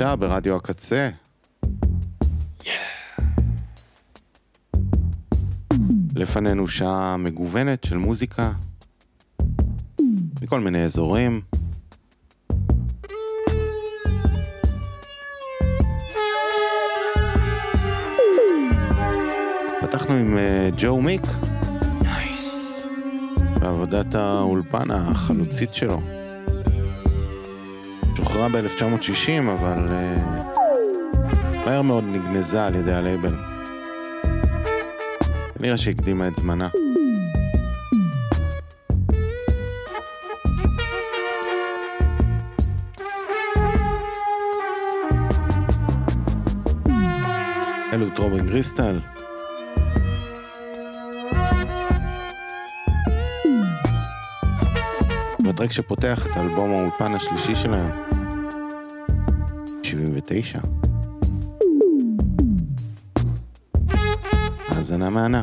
חדשה ברדיו הקצה. לפנינו שעה מגוונת של מוזיקה מכל מיני אזורים. פתחנו עם אה, ג'ו מיק. בעבודת האולפן החלוצית שלו. שוחררה ב-1960, אבל uh, מהר מאוד נגנזה על ידי הלייבל. כנראה שהקדימה את זמנה. אלו את רובין גריסטל. והטרק שפותח את אלבום האולפן השלישי שלהם, 79. האזנה מהנה.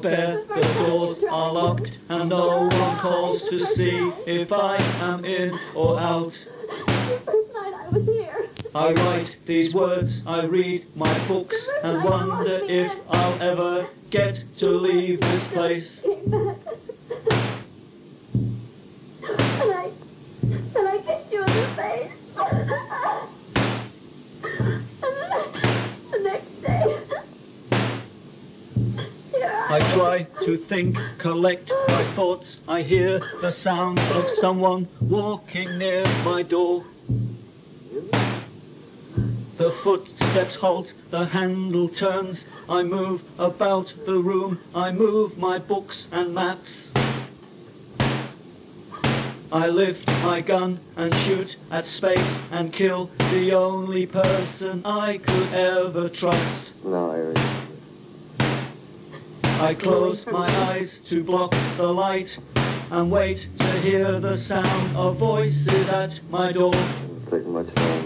The doors are locked, and no one calls to see if I am in or out. I write these words, I read my books, and wonder if I'll ever get to leave this place. I try to think, collect my thoughts. I hear the sound of someone walking near my door. The footsteps halt, the handle turns. I move about the room, I move my books and maps. I lift my gun and shoot at space and kill the only person I could ever trust. No, I close my eyes to block the light and wait to hear the sound of voices at my door. Take longer.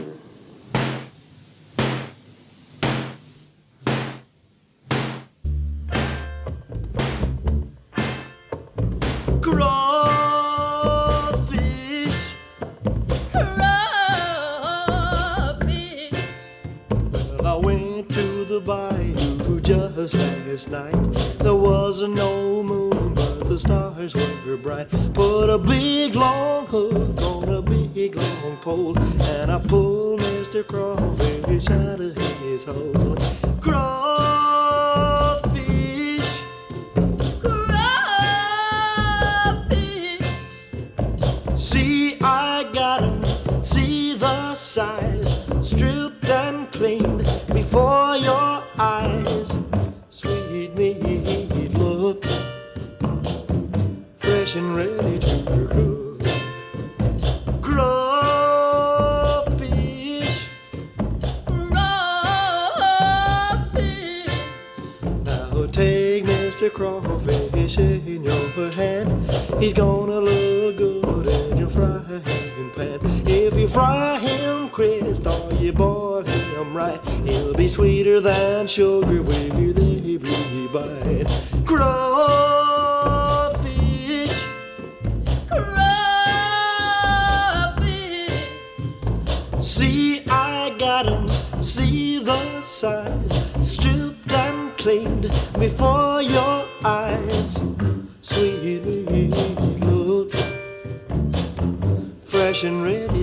Mr. Crawfish in your hand. He's gonna look good in your frying pan. If you fry him crisp or you boil him right, he'll be sweeter than sugar with every bite. Crawfish, crawfish. See, I got him. See the size, cleaned before your eyes. Sweet look, fresh and ready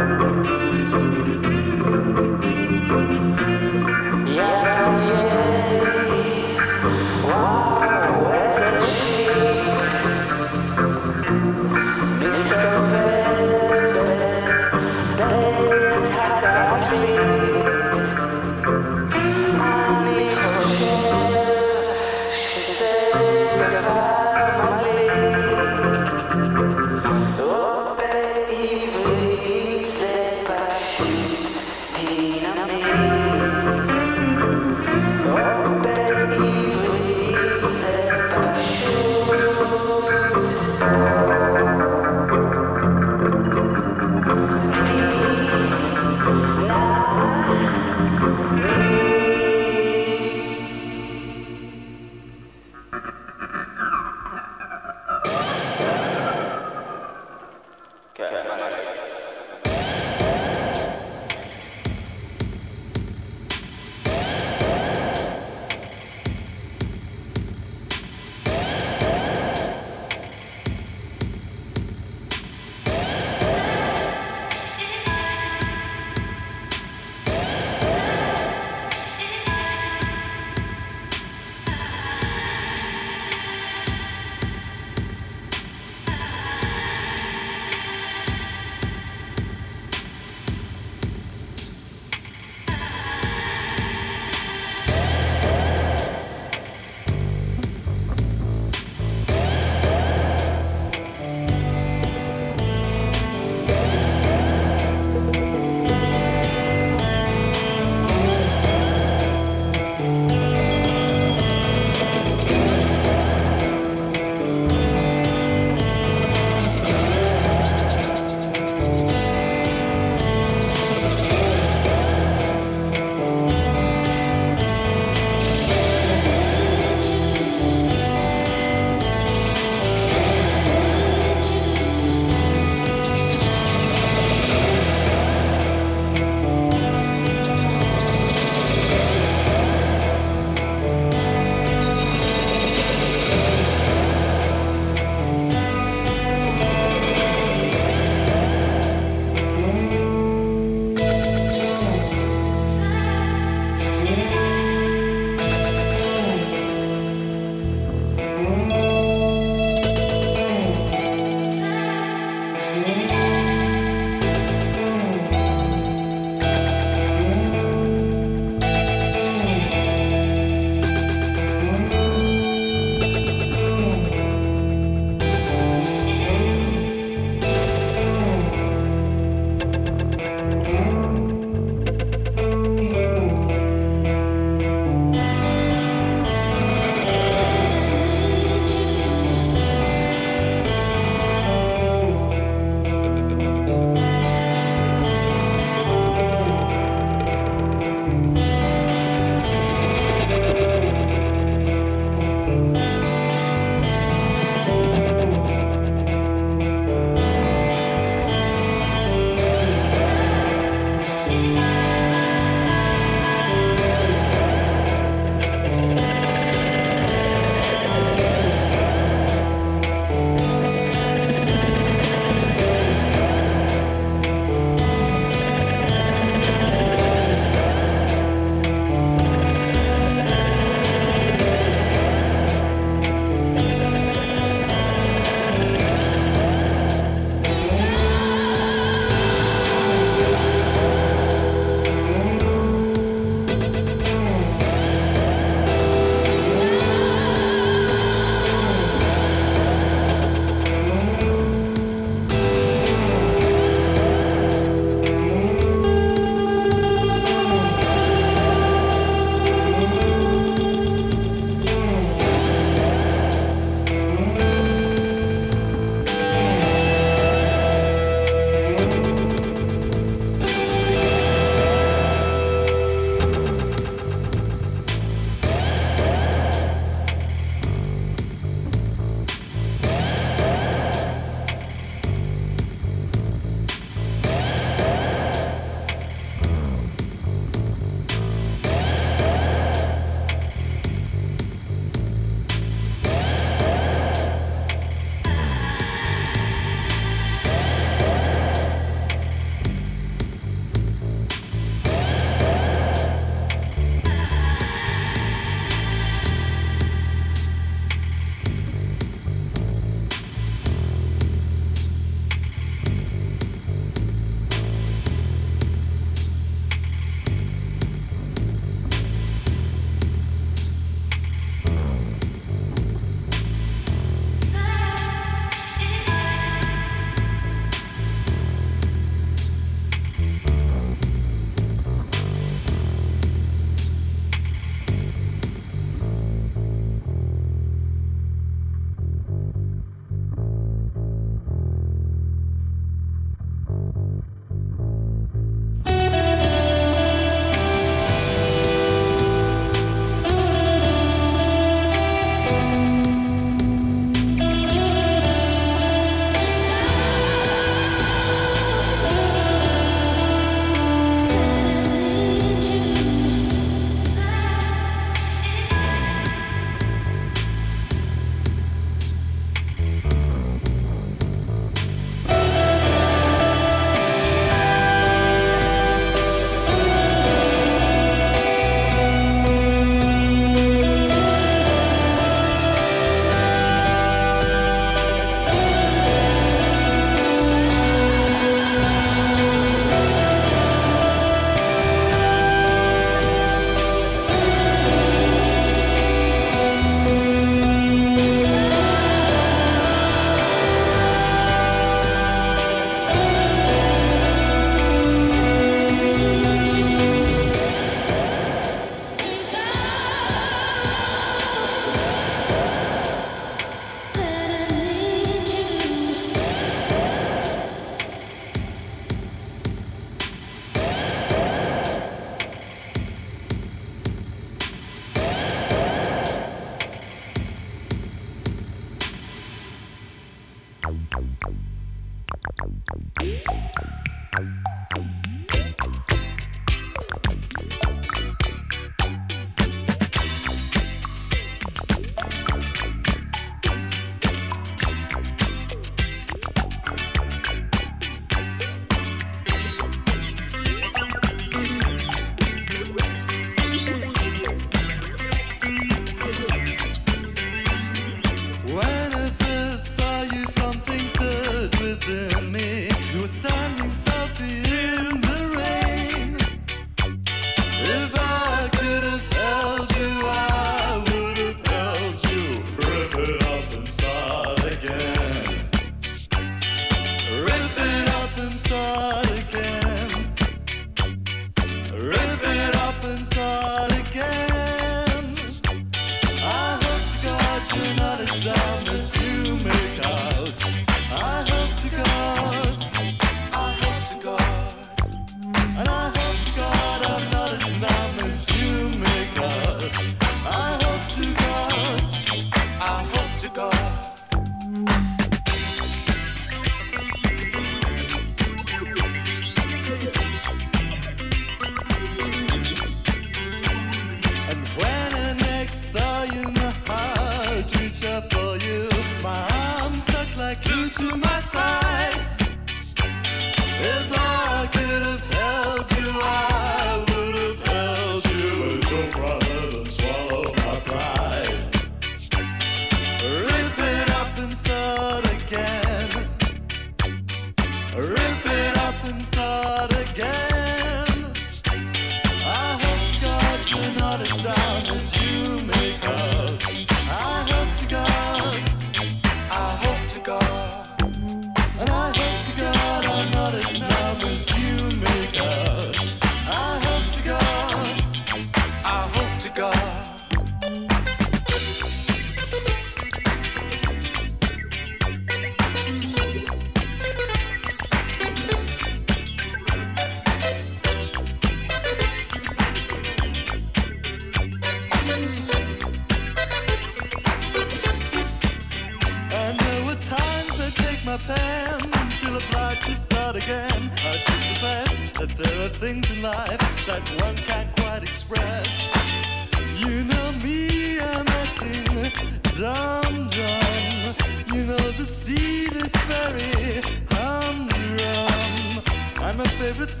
favorite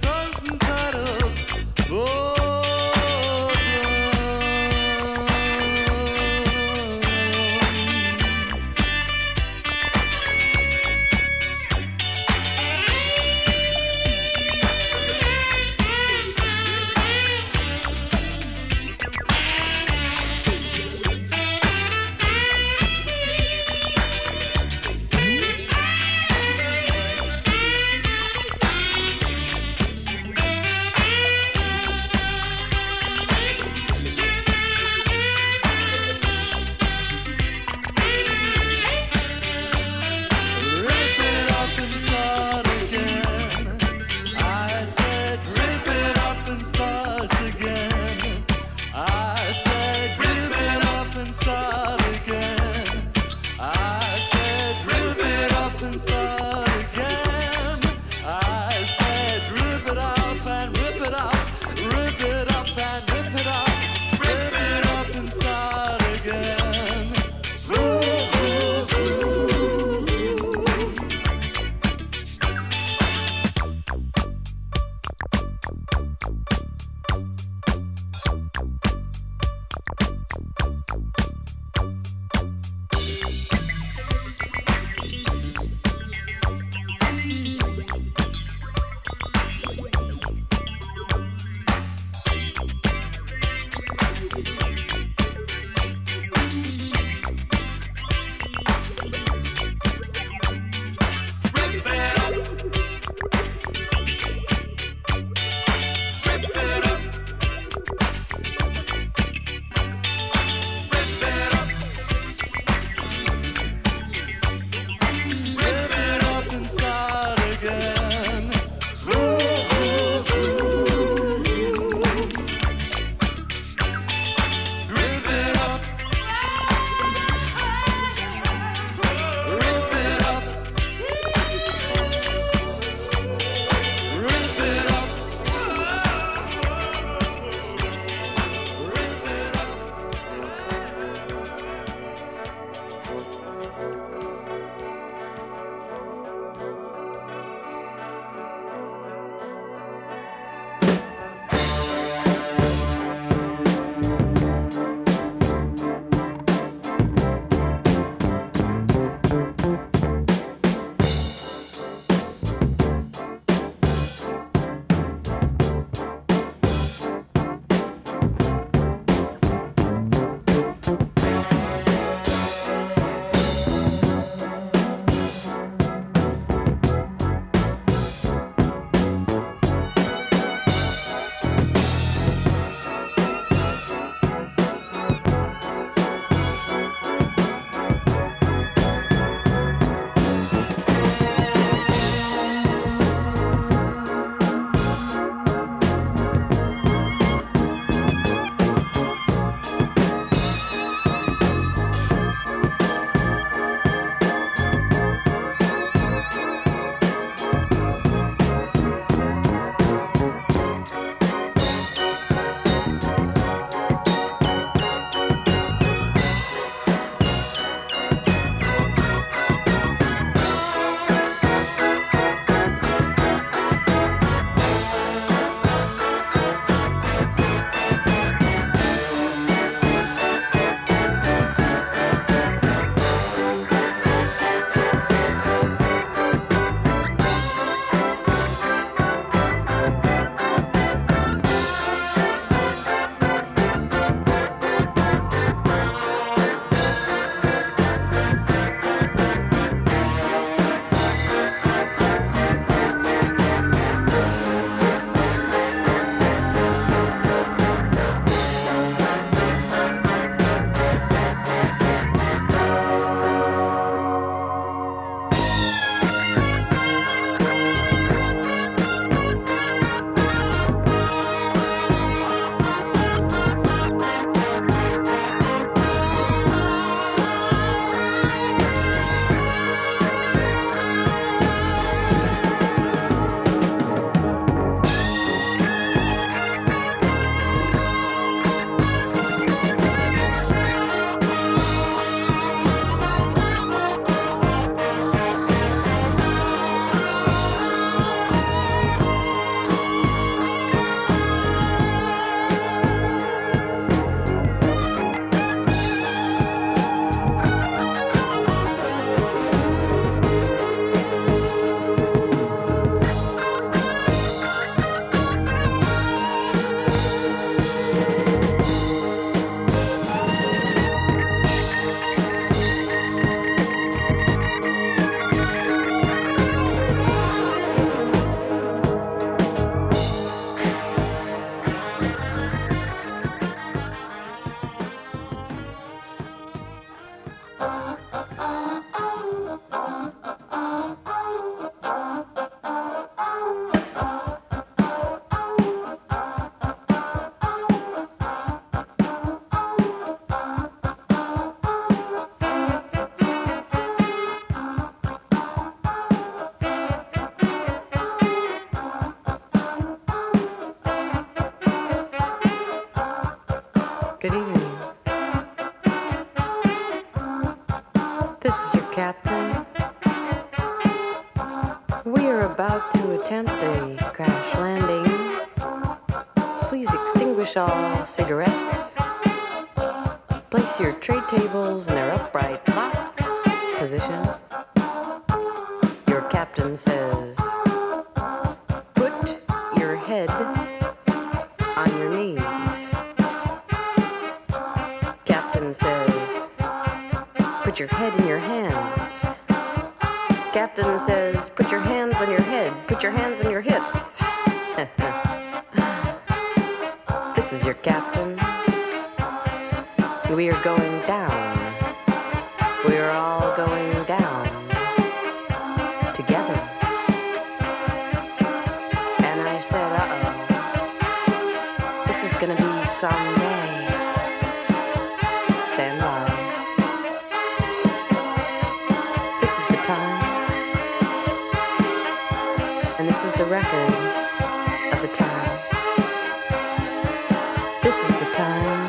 This is the time.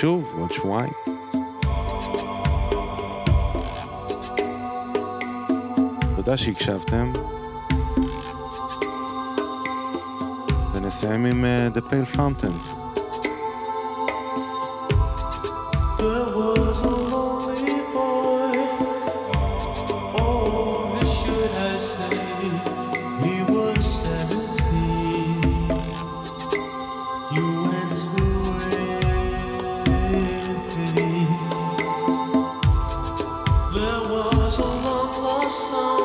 שוב עוד שבועיים. תודה שהקשבתם. ונסיים עם uh, The Pale Fountains. song.